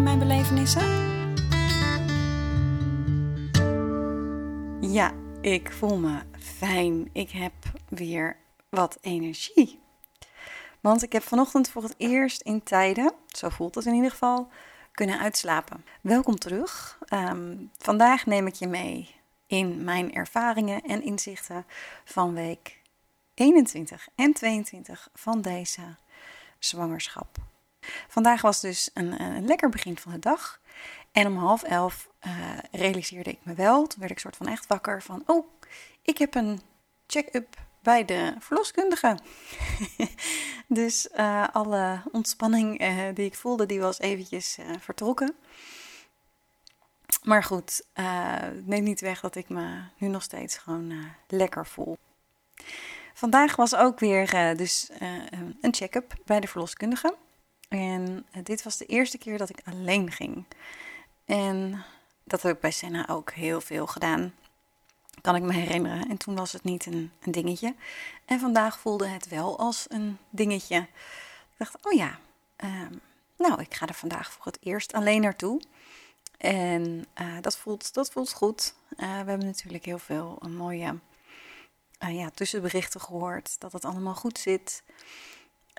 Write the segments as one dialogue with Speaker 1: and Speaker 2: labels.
Speaker 1: Mijn belevenissen?
Speaker 2: Ja, ik voel me fijn. Ik heb weer wat energie. Want ik heb vanochtend voor het eerst in tijden, zo voelt het in ieder geval, kunnen uitslapen. Welkom terug. Ehm, vandaag neem ik je mee in mijn ervaringen en inzichten van week 21 en 22 van deze zwangerschap. Vandaag was dus een, een lekker begin van de dag. En om half elf uh, realiseerde ik me wel, toen werd ik soort van echt wakker van, oh, ik heb een check-up bij de verloskundige. dus uh, alle ontspanning die ik voelde, die was eventjes vertrokken. Maar goed, neem niet weg dat ik me nu nog steeds gewoon lekker voel. Vandaag was ook weer dus een check-up bij de verloskundige. En dit was de eerste keer dat ik alleen ging. En dat heb ik bij Senna ook heel veel gedaan. Kan ik me herinneren. En toen was het niet een, dingetje. En vandaag voelde het wel als een dingetje. Ik dacht, oh ja, ehm, nou, ik ga er vandaag voor het eerst alleen naartoe. En uh, dat, voelt, dat voelt goed. Uh, we hebben natuurlijk heel veel mooie ja, tussenberichten gehoord. Dat het allemaal goed zit.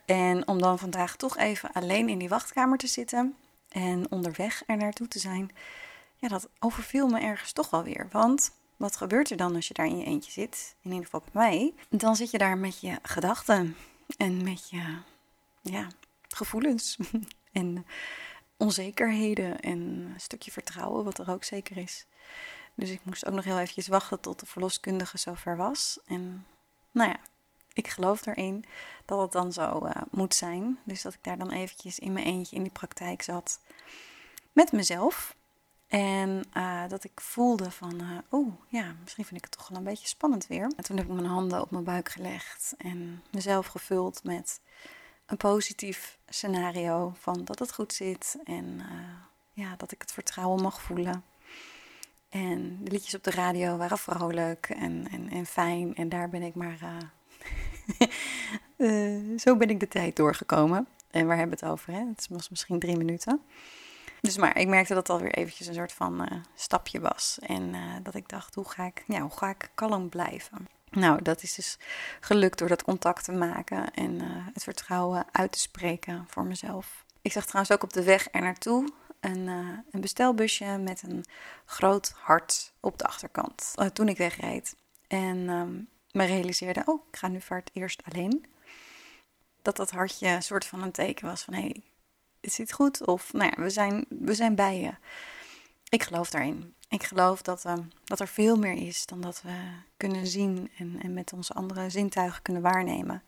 Speaker 2: En om dan vandaag toch even alleen in die wachtkamer te zitten en onderweg er naartoe te zijn, ja, dat overviel me ergens toch wel weer. Want wat gebeurt er dan als je daar in je eentje zit? In ieder geval bij mij. Dan zit je daar met je gedachten en met je ja, gevoelens en onzekerheden en een stukje vertrouwen, wat er ook zeker is. Dus ik moest ook nog heel eventjes wachten tot de verloskundige zover was. En nou ja, ik geloof erin dat het dan zo uh, moet zijn. Dus dat ik daar dan eventjes in mijn eentje in die praktijk zat met mezelf. En uh, dat ik voelde van, uh, oh ja, misschien vind ik het toch wel een beetje spannend weer. En toen heb ik mijn handen op mijn buik gelegd en mezelf gevuld met een positief scenario van dat het goed zit en ja, dat ik het vertrouwen mag voelen. En de liedjes op de radio waren vrolijk en, en, en fijn. En daar ben ik maar uh, zo ben ik de tijd doorgekomen. En waar hebben we het over? Hè? Het was misschien drie minuten. Dus maar ik merkte dat het alweer eventjes een soort van uh, stapje was. En uh, dat ik dacht, hoe ga ik, ja, hoe ga ik kalm blijven? Nou, dat is dus gelukt door dat contact te maken en het vertrouwen uit te spreken voor mezelf. Ik zag trouwens ook op de weg er naartoe een, een bestelbusje met een groot hart op de achterkant. toen ik wegreed. En um, me realiseerde, oh, ik ga nu het eerst alleen. Dat dat hartje een soort van een teken was van, hé, hey, het zit goed. Of, nou ja, we zijn, we zijn bij je. Ik geloof daarin. Ik geloof dat, uh, dat er veel meer is dan dat we kunnen zien en, en met onze andere zintuigen kunnen waarnemen.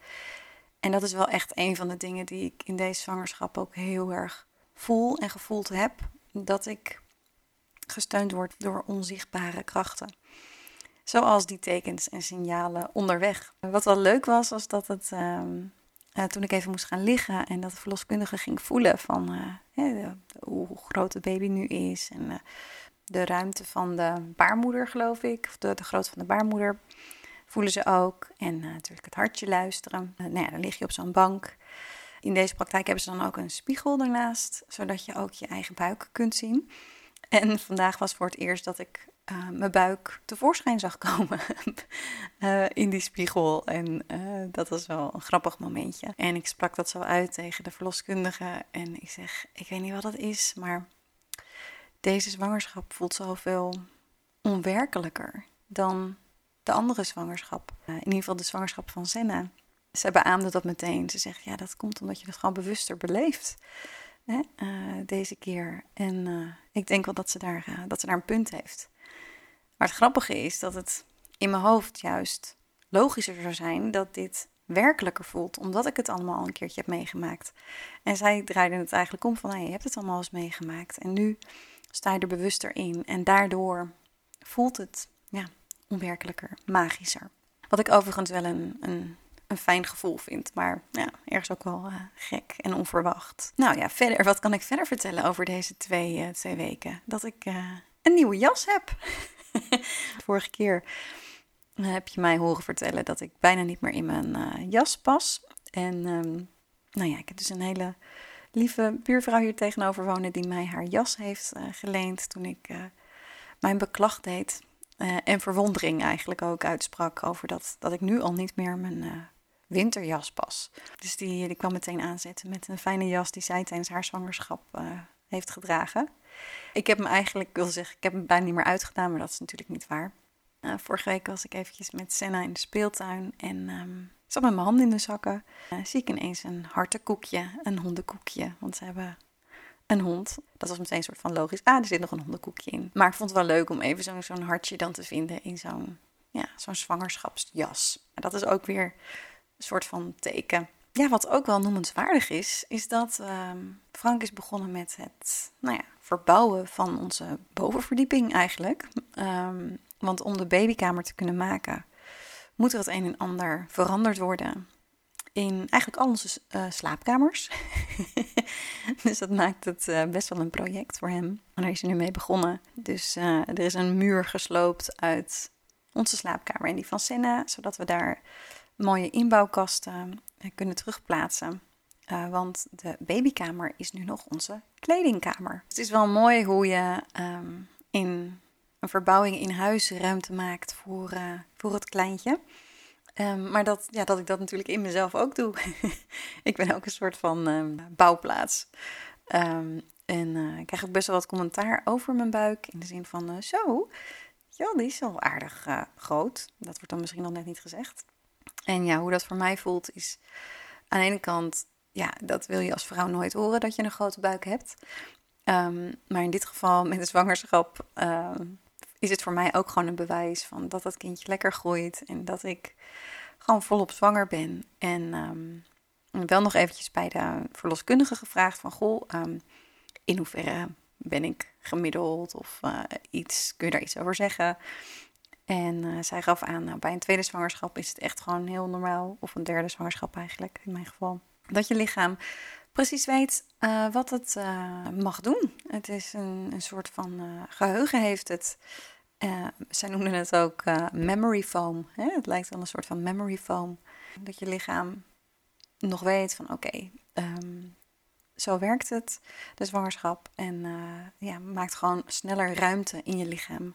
Speaker 2: En dat is wel echt een van de dingen die ik in deze zwangerschap ook heel erg voel en gevoeld heb. Dat ik gesteund word door onzichtbare krachten. Zoals die tekens en signalen onderweg. Wat wel leuk was, was dat het. Uh, toen ik even moest gaan liggen en dat de verloskundige ging voelen van uh, hoe groot de baby nu is. En uh, de ruimte van de baarmoeder, geloof ik. Of de, de grootte van de baarmoeder voelen ze ook. En natuurlijk het hartje luisteren. nou ja, dan lig je op zo'n bank. In deze praktijk hebben ze dan ook een spiegel ernaast, zodat je ook je eigen buik kunt zien. En vandaag was voor het eerst dat ik uh, mijn buik tevoorschijn zag komen uh, in die spiegel. En uh, dat was wel een grappig momentje. En ik sprak dat zo uit tegen de verloskundige. En ik zeg: Ik weet niet wat dat is, maar deze zwangerschap voelt zoveel onwerkelijker dan de andere zwangerschap. in ieder geval de zwangerschap van Senna. Ze beaamde dat meteen. Ze zegt: Ja, dat komt omdat je het gewoon bewuster beleeft. Hè, deze keer. En ik denk wel dat ze, daar, dat ze daar een punt heeft. Maar het grappige is dat het in mijn hoofd juist logischer zou zijn dat dit werkelijker voelt, omdat ik het allemaal al een keertje heb meegemaakt. En zij draaide het eigenlijk om van, hé, je hebt het allemaal eens meegemaakt. En nu sta je er bewuster in. En daardoor voelt het, ja, onwerkelijker, magischer. Wat ik overigens wel een, een, een fijn gevoel vind, maar ja, ergens ook wel uh, gek en onverwacht. Nou ja, verder, wat kan ik verder vertellen over deze twee, uh, twee weken? Dat ik uh, een nieuwe jas heb. Vorige keer heb je mij horen vertellen dat ik bijna niet meer in mijn uh, jas pas. En um, nou ja, ik heb dus een hele lieve buurvrouw hier tegenover wonen die mij haar jas heeft uh, geleend toen ik mijn beklag deed. en verwondering eigenlijk ook uitsprak over dat, dat ik nu al niet meer mijn winterjas pas. Dus die, die kwam meteen aanzetten met een fijne jas die zij tijdens haar zwangerschap heeft gedragen. Ik heb hem eigenlijk, ik wil zeggen, ik heb hem bijna niet meer uitgedaan, maar dat is natuurlijk niet waar. Uh, vorige week was ik eventjes met Senna in de speeltuin en um, zat met mijn handen in de zakken. Uh, zie ik ineens een hartenkoekje, een hondenkoekje, want ze hebben een hond. Dat was meteen een soort van logisch. Ah, er zit nog een hondenkoekje in. Maar ik vond het wel leuk om even zo'n zo'n hartje dan te vinden in zo'n ja, zo'n zwangerschapsjas. En dat is ook weer een soort van teken. Ja, wat ook wel noemenswaardig is, is dat um, Frank is begonnen met het nou ja, verbouwen van onze bovenverdieping eigenlijk. Um, want om de babykamer te kunnen maken, moet er het een en ander veranderd worden in eigenlijk al onze uh, slaapkamers. dus dat maakt het uh, best wel een project voor hem. En daar is hij nu mee begonnen. Dus uh, er is een muur gesloopt uit onze slaapkamer en die van Senna, zodat we daar mooie inbouwkasten kunnen terugplaatsen. want de babykamer is nu nog onze kledingkamer. Het is wel mooi hoe je um, in een verbouwing in huis ruimte maakt voor, uh, voor het kleintje. Um, maar dat, ja, dat ik dat natuurlijk in mezelf ook doe. ik ben ook een soort van um, bouwplaats. En ik krijg ook best wel wat commentaar over mijn buik. In de zin van, zo, ja, die is wel aardig groot. Dat wordt dan misschien nog net niet gezegd. En ja, hoe dat voor mij voelt is aan de ene kant, ja, dat wil je als vrouw nooit horen dat je een grote buik hebt. maar in dit geval met de zwangerschap is het voor mij ook gewoon een bewijs van dat dat kindje lekker groeit en dat ik gewoon volop zwanger ben. En um, wel nog eventjes bij de verloskundige gevraagd van, goh, in hoeverre ben ik gemiddeld of uh, iets, kun je daar iets over zeggen? En uh, zij gaf aan, nou, bij een tweede zwangerschap is het echt gewoon heel normaal, of een derde zwangerschap eigenlijk in mijn geval, dat je lichaam precies weet uh, wat het uh, mag doen. Het is een, een soort van geheugen heeft het. zij noemden het ook memory foam. Hè? Het lijkt wel een soort van memory foam. Dat je lichaam nog weet van oké, okay, um, zo werkt het, de zwangerschap. En ja, maakt gewoon sneller ruimte in je lichaam.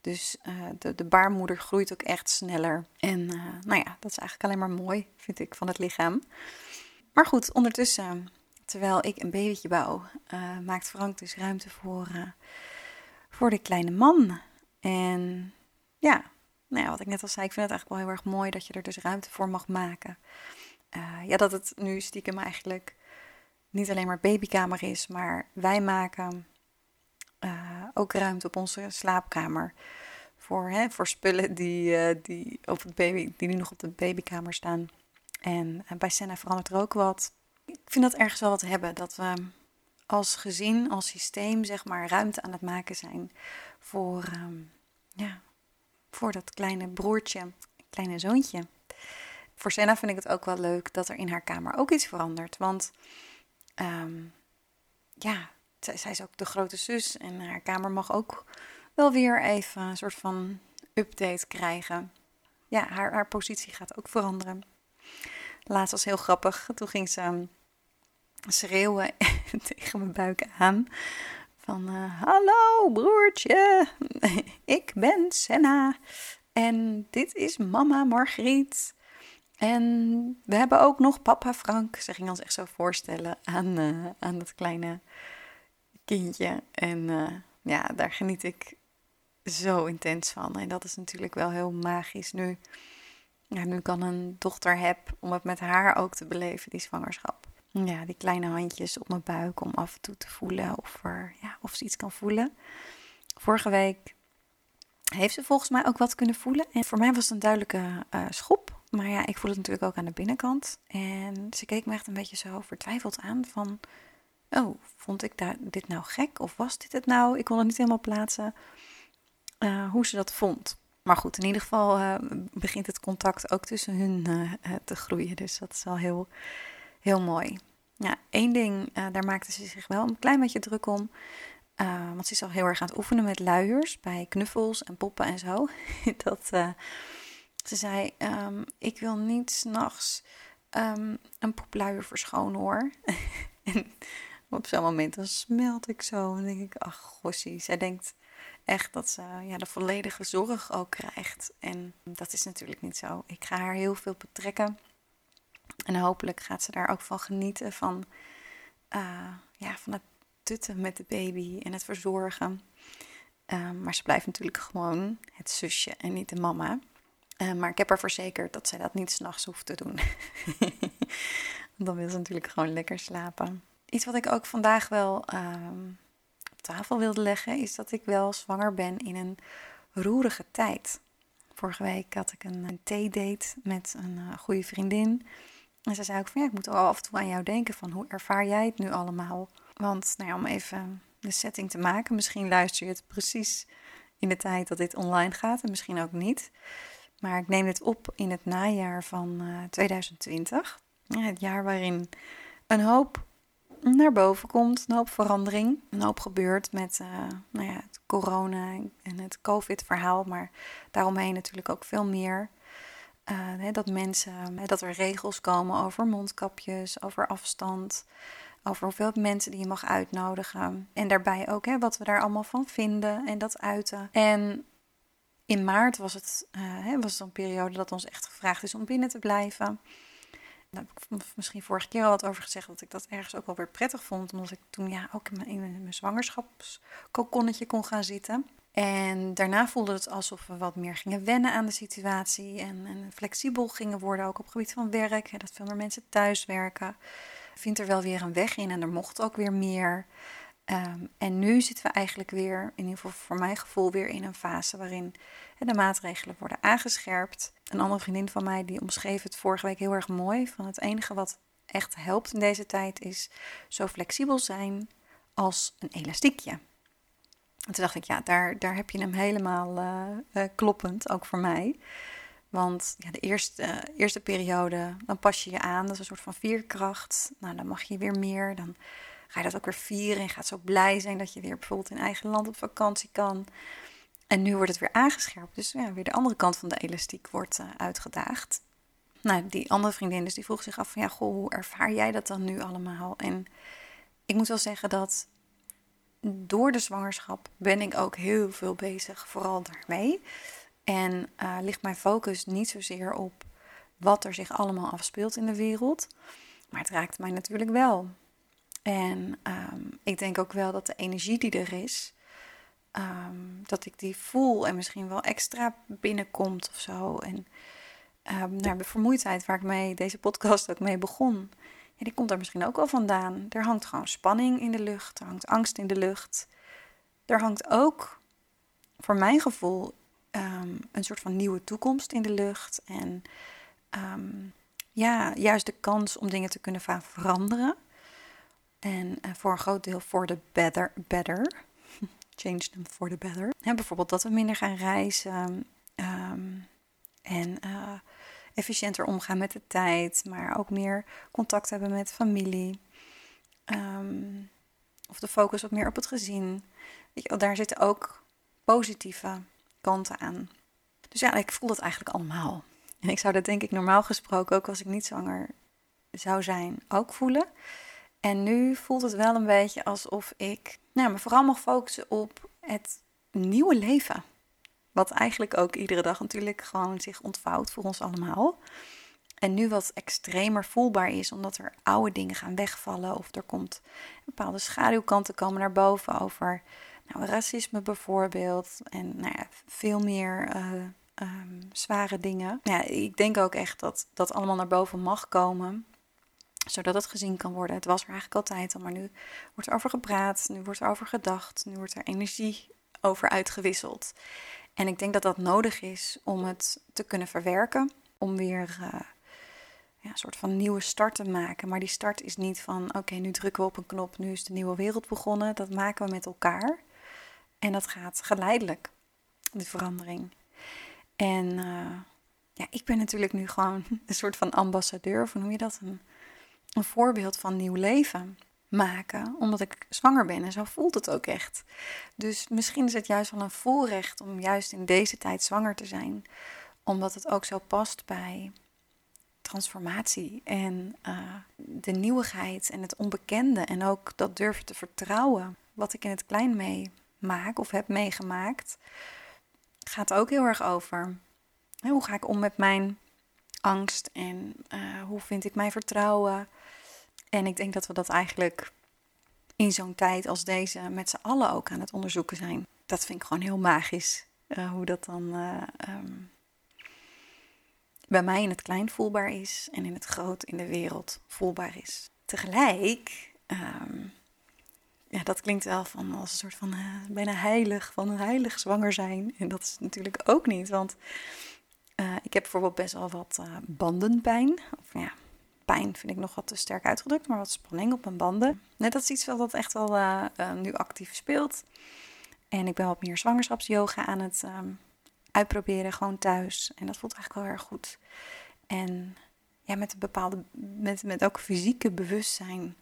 Speaker 2: Dus de, de baarmoeder groeit ook echt sneller. En nou ja, dat is eigenlijk alleen maar mooi, vind ik, van het lichaam. Maar goed, ondertussen terwijl ik een babytje bouw, maakt Frank dus ruimte voor, voor de kleine man. En ja, nou ja, wat ik net al zei, ik vind het eigenlijk wel heel erg mooi dat je er dus ruimte voor mag maken. Ja, dat het nu stiekem eigenlijk niet alleen maar babykamer is, maar wij maken ook ruimte op onze slaapkamer. Voor, hè, voor spullen die, die, op het baby, die nu nog op de babykamer staan. En bij Senna verandert er ook wat ik vind dat ergens wel wat hebben. Dat we als gezin, als systeem, zeg maar, ruimte aan het maken zijn voor, um, ja, voor dat kleine broertje, kleine zoontje. Voor Senna vind ik het ook wel leuk dat er in haar kamer ook iets verandert. Want um, ja, zij, is ook de grote zus en haar kamer mag ook wel weer even een soort van update krijgen. Ja, haar, haar positie gaat ook veranderen. Laatst was heel grappig. Toen ging ze ehm, schreeuwen tegen mijn buik aan. Van uh, hallo broertje, ik ben Senna en dit is mama Margriet. En we hebben ook nog papa Frank. Ze ging ons echt zo voorstellen aan, uh, aan dat kleine kindje. En uh, ja, daar geniet ik zo intens van. En dat is natuurlijk wel heel magisch nu. Ja, nu kan een dochter heb om het met haar ook te beleven, die zwangerschap. Ja, die kleine handjes op mijn buik om af en toe te voelen of, er, ja, of ze iets kan voelen. Vorige week heeft ze volgens mij ook wat kunnen voelen. En voor mij was het een duidelijke uh, schop. Maar ja, ik voel het natuurlijk ook aan de binnenkant. En ze keek me echt een beetje zo vertwijfeld aan van... Oh, vond ik daar, dit nou gek? Of was dit het nou? Ik kon het niet helemaal plaatsen uh, hoe ze dat vond. Maar goed, in ieder geval uh, begint het contact ook tussen hun uh, te groeien. Dus dat is wel heel, heel mooi. Ja, één ding, daar maakte ze zich wel een klein beetje druk om. want ze is al heel erg aan het oefenen met luiers bij knuffels en poppen en zo. dat, ze zei, um, ik wil niet s'nachts um, een popluier verschonen hoor. en op zo'n moment dan smelt ik zo en denk ik, ach gossie. Zij denkt echt dat ze ja, de volledige zorg ook krijgt. En dat is natuurlijk niet zo. Ik ga haar heel veel betrekken. En hopelijk gaat ze daar ook van genieten van, uh, ja, van het tutten met de baby en het verzorgen. Uh, maar ze blijft natuurlijk gewoon het zusje en niet de mama. Uh, maar ik heb haar verzekerd dat zij dat niet s'nachts hoeft te doen. Dan wil ze natuurlijk gewoon lekker slapen. Iets wat ik ook vandaag wel ehm, tafel wilde leggen, is dat ik wel zwanger ben in een roerige tijd. Vorige week had ik een, een theedate met een uh, goede vriendin. En ze zei ook van ja, ik moet wel af en toe aan jou denken van hoe ervaar jij het nu allemaal? Want nou ja, om even de setting te maken, misschien luister je het precies in de tijd dat dit online gaat en misschien ook niet. Maar ik neem dit op in het najaar van uh, 2020. Ja, het jaar waarin een hoop naar boven komt. Een hoop verandering. Een hoop gebeurt met uh, nou ja, het corona en het COVID-verhaal. Maar daaromheen natuurlijk ook veel meer. Hè, dat mensen, dat er regels komen over mondkapjes, over afstand. Over hoeveel mensen die je mag uitnodigen. En daarbij ook hè, wat we daar allemaal van vinden en dat uiten. En in maart was het, hè, was het een periode dat ons echt gevraagd is om binnen te blijven. Daar heb ik misschien vorige keer al wat over gezegd dat ik dat ergens ook wel weer prettig vond. Omdat ik toen ja, ook in mijn, in mijn zwangerschapskokonnetje kon gaan zitten. En daarna voelde het alsof we wat meer gingen wennen aan de situatie. En, en flexibel gingen worden, ook op het gebied van werk. dat veel meer mensen thuis werken. Vindt er wel weer een weg in en er mocht ook weer meer. Um, en nu zitten we eigenlijk weer, in ieder geval voor mijn gevoel, weer in een fase waarin de maatregelen worden aangescherpt. Een andere vriendin van mij die omschreef het vorige week heel erg mooi. Van het enige wat echt helpt in deze tijd is zo flexibel zijn als een elastiekje. En toen dacht ik, ja, daar, daar heb je hem helemaal uh, uh, kloppend, ook voor mij. Want ja, de eerste, eerste periode, dan pas je je aan. Dat is een soort van vierkracht. Nou, dan mag je weer meer. Dan ga je dat ook weer vieren en gaat zo blij zijn dat je weer bijvoorbeeld in eigen land op vakantie kan. En nu wordt het weer aangescherpt. Dus ja, weer de andere kant van de elastiek wordt uh, uitgedaagd. Nou, die andere vriendin dus die vroeg zich af van ja, goh, hoe ervaar jij dat dan nu allemaal? En ik moet wel zeggen dat door de zwangerschap ben ik ook heel veel bezig, vooral daarmee. En uh, ligt mijn focus niet zozeer op wat er zich allemaal afspeelt in de wereld. Maar het raakt mij natuurlijk wel. En um, ik denk ook wel dat de energie die er is, um, dat ik die voel en misschien wel extra binnenkomt of zo. En um, nou, de vermoeidheid waar ik mee deze podcast ook mee begon, ja, die komt daar misschien ook wel vandaan. Er hangt gewoon spanning in de lucht, er hangt angst in de lucht. Er hangt ook, voor mijn gevoel, een soort van nieuwe toekomst in de lucht. En ja, juist de kans om dingen te kunnen veranderen. En uh, voor een groot deel voor de better. better. Change them for the better. En bijvoorbeeld dat we minder gaan reizen. Um, en uh, efficiënter omgaan met de tijd. Maar ook meer contact hebben met familie. Um, of de focus wat meer op het gezin. Weet je, daar zitten ook positieve kanten aan. Dus ja, ik voel dat eigenlijk allemaal. En ik zou dat denk ik normaal gesproken, ook als ik niet zwanger zou zijn, ook voelen. En nu voelt het wel een beetje alsof ik nou, me vooral mag focussen op het nieuwe leven. Wat eigenlijk ook iedere dag natuurlijk gewoon zich ontvouwt voor ons allemaal. En nu wat extremer voelbaar is, omdat er oude dingen gaan wegvallen. Of er komt bepaalde schaduwkanten komen naar boven over nou, racisme bijvoorbeeld. En nou ja, veel meer uh, um, zware dingen. Ja, ik denk ook echt dat dat allemaal naar boven mag komen zodat het gezien kan worden. Het was er eigenlijk altijd al, maar nu wordt er over gepraat, nu wordt er over gedacht, nu wordt er energie over uitgewisseld. En ik denk dat dat nodig is om het te kunnen verwerken. om weer uh, ja, een soort van nieuwe start te maken. Maar die start is niet van oké, nu drukken we op een knop, nu is de nieuwe wereld begonnen. Dat maken we met elkaar. En dat gaat geleidelijk, de verandering. En uh, ja, ik ben natuurlijk nu gewoon een soort van ambassadeur, hoe noem je dat? Een, een voorbeeld van nieuw leven maken, omdat ik zwanger ben. En zo voelt het ook echt. Dus misschien is het juist wel een voorrecht om juist in deze tijd zwanger te zijn, omdat het ook zo past bij transformatie en uh, de nieuwigheid en het onbekende. En ook dat durven te vertrouwen, wat ik in het klein meemaak of heb meegemaakt, gaat ook heel erg over. Hoe ga ik om met mijn angst en uh, hoe vind ik mijn vertrouwen? En ik denk dat we dat eigenlijk in zo'n tijd als deze met z'n allen ook aan het onderzoeken zijn. Dat vind ik gewoon heel magisch. Uh, hoe dat dan uh, um, bij mij in het klein voelbaar is en in het groot in de wereld voelbaar is. Tegelijk, um, ja, dat klinkt wel van als een soort van uh, bijna heilig, van een heilig zwanger zijn. En dat is natuurlijk ook niet, want ik heb bijvoorbeeld best wel wat bandenpijn. Of ja, pijn vind ik nog wat te sterk uitgedrukt, maar wat spanning op mijn banden. Net dat is iets wat echt wel uh, nu actief speelt. En ik ben wat meer zwangerschapsyoga aan het um, uitproberen, gewoon thuis. En dat voelt eigenlijk wel erg goed. En ja, met een bepaalde, met, met ook fysieke bewustzijn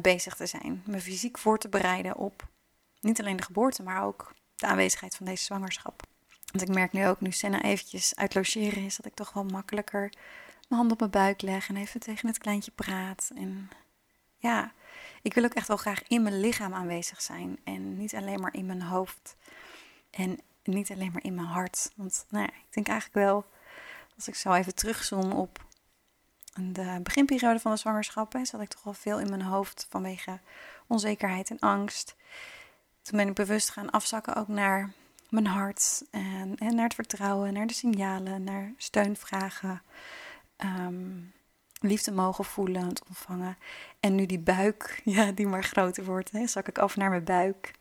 Speaker 2: bezig te zijn. Me fysiek voor te bereiden op niet alleen de geboorte, maar ook de aanwezigheid van deze zwangerschap. Want ik merk nu ook, nu Senna eventjes uit logeren is, dat ik toch wel makkelijker mijn hand op mijn buik leg en even tegen het kleintje praat. En ja, ik wil ook echt wel graag in mijn lichaam aanwezig zijn. En niet alleen maar in mijn hoofd. En niet alleen maar in mijn hart. Want nou ja, ik denk eigenlijk wel, als ik zo even terugzoom op de beginperiode van de zwangerschap, hè, zat ik toch wel veel in mijn hoofd vanwege onzekerheid en angst. Toen ben ik bewust gaan afzakken ook naar mijn hart en, en naar het vertrouwen, naar de signalen, naar steunvragen um, liefde mogen voelen, ontvangen. En nu die buik, ja, die maar groter wordt, hè, zak ik af naar mijn buik.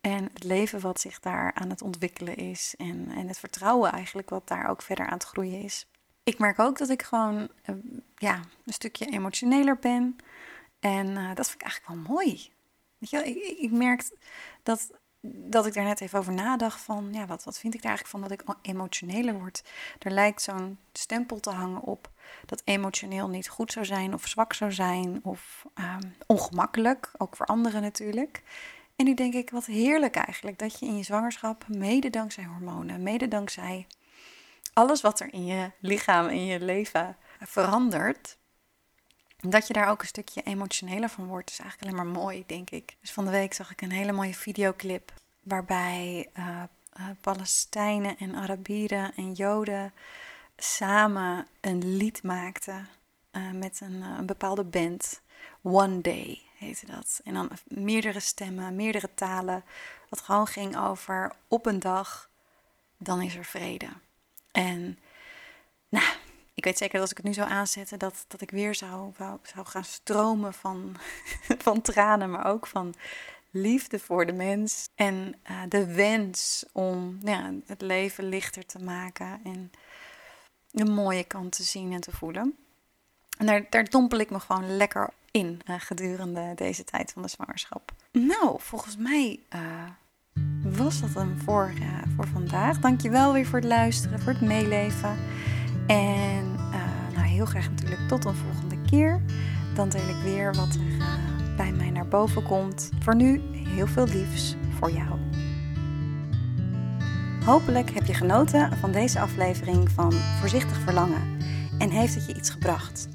Speaker 2: En het leven wat zich daar aan het ontwikkelen is. En, en het vertrouwen eigenlijk wat daar ook verder aan het groeien is. Ik merk ook dat ik gewoon uh, ja, een stukje emotioneler ben. En uh, dat vind ik eigenlijk wel mooi. Weet je, ik, ik merk dat dat ik daar net even over nadacht van, ja, wat, wat vind ik daar eigenlijk van dat ik emotioneler word? Er lijkt zo'n stempel te hangen op dat emotioneel niet goed zou zijn of zwak zou zijn of um, ongemakkelijk, ook voor anderen natuurlijk. En nu denk ik, wat heerlijk eigenlijk dat je in je zwangerschap, mede dankzij hormonen, mede dankzij alles wat er in je lichaam, in je leven verandert, dat je daar ook een stukje emotioneler van wordt, is eigenlijk alleen maar mooi, denk ik. Dus van de week zag ik een hele mooie videoclip waarbij uh, uh, Palestijnen en Arabieren en Joden samen een lied maakten uh, met een, een, bepaalde band. One Day heette dat. En dan meerdere stemmen, meerdere talen. Wat gewoon ging over op een dag, dan is er vrede. En nou, ik weet zeker dat als ik het nu zou aanzetten, dat, dat ik weer zou, zou gaan stromen van, van tranen, maar ook van liefde voor de mens. En uh, de wens om ja, het leven lichter te maken en de mooie kant te zien en te voelen. En daar, daar dompel ik me gewoon lekker in uh, gedurende deze tijd van de zwangerschap. Nou, volgens mij uh, was dat hem voor, voor vandaag. Dankjewel weer voor het luisteren, voor het meeleven. En uh, nou, heel graag natuurlijk tot een volgende keer. Dan deel ik weer wat er uh, bij mij naar boven komt. Voor nu heel veel liefs voor jou. Hopelijk heb je genoten van deze aflevering van Voorzichtig Verlangen en heeft het je iets gebracht.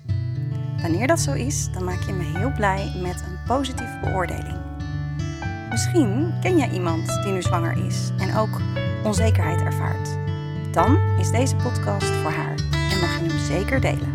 Speaker 2: Wanneer dat zo is, dan maak je me heel blij met een positieve beoordeling. Misschien ken jij iemand die nu zwanger is en ook onzekerheid ervaart. Dan is deze podcast voor haar zeker delen.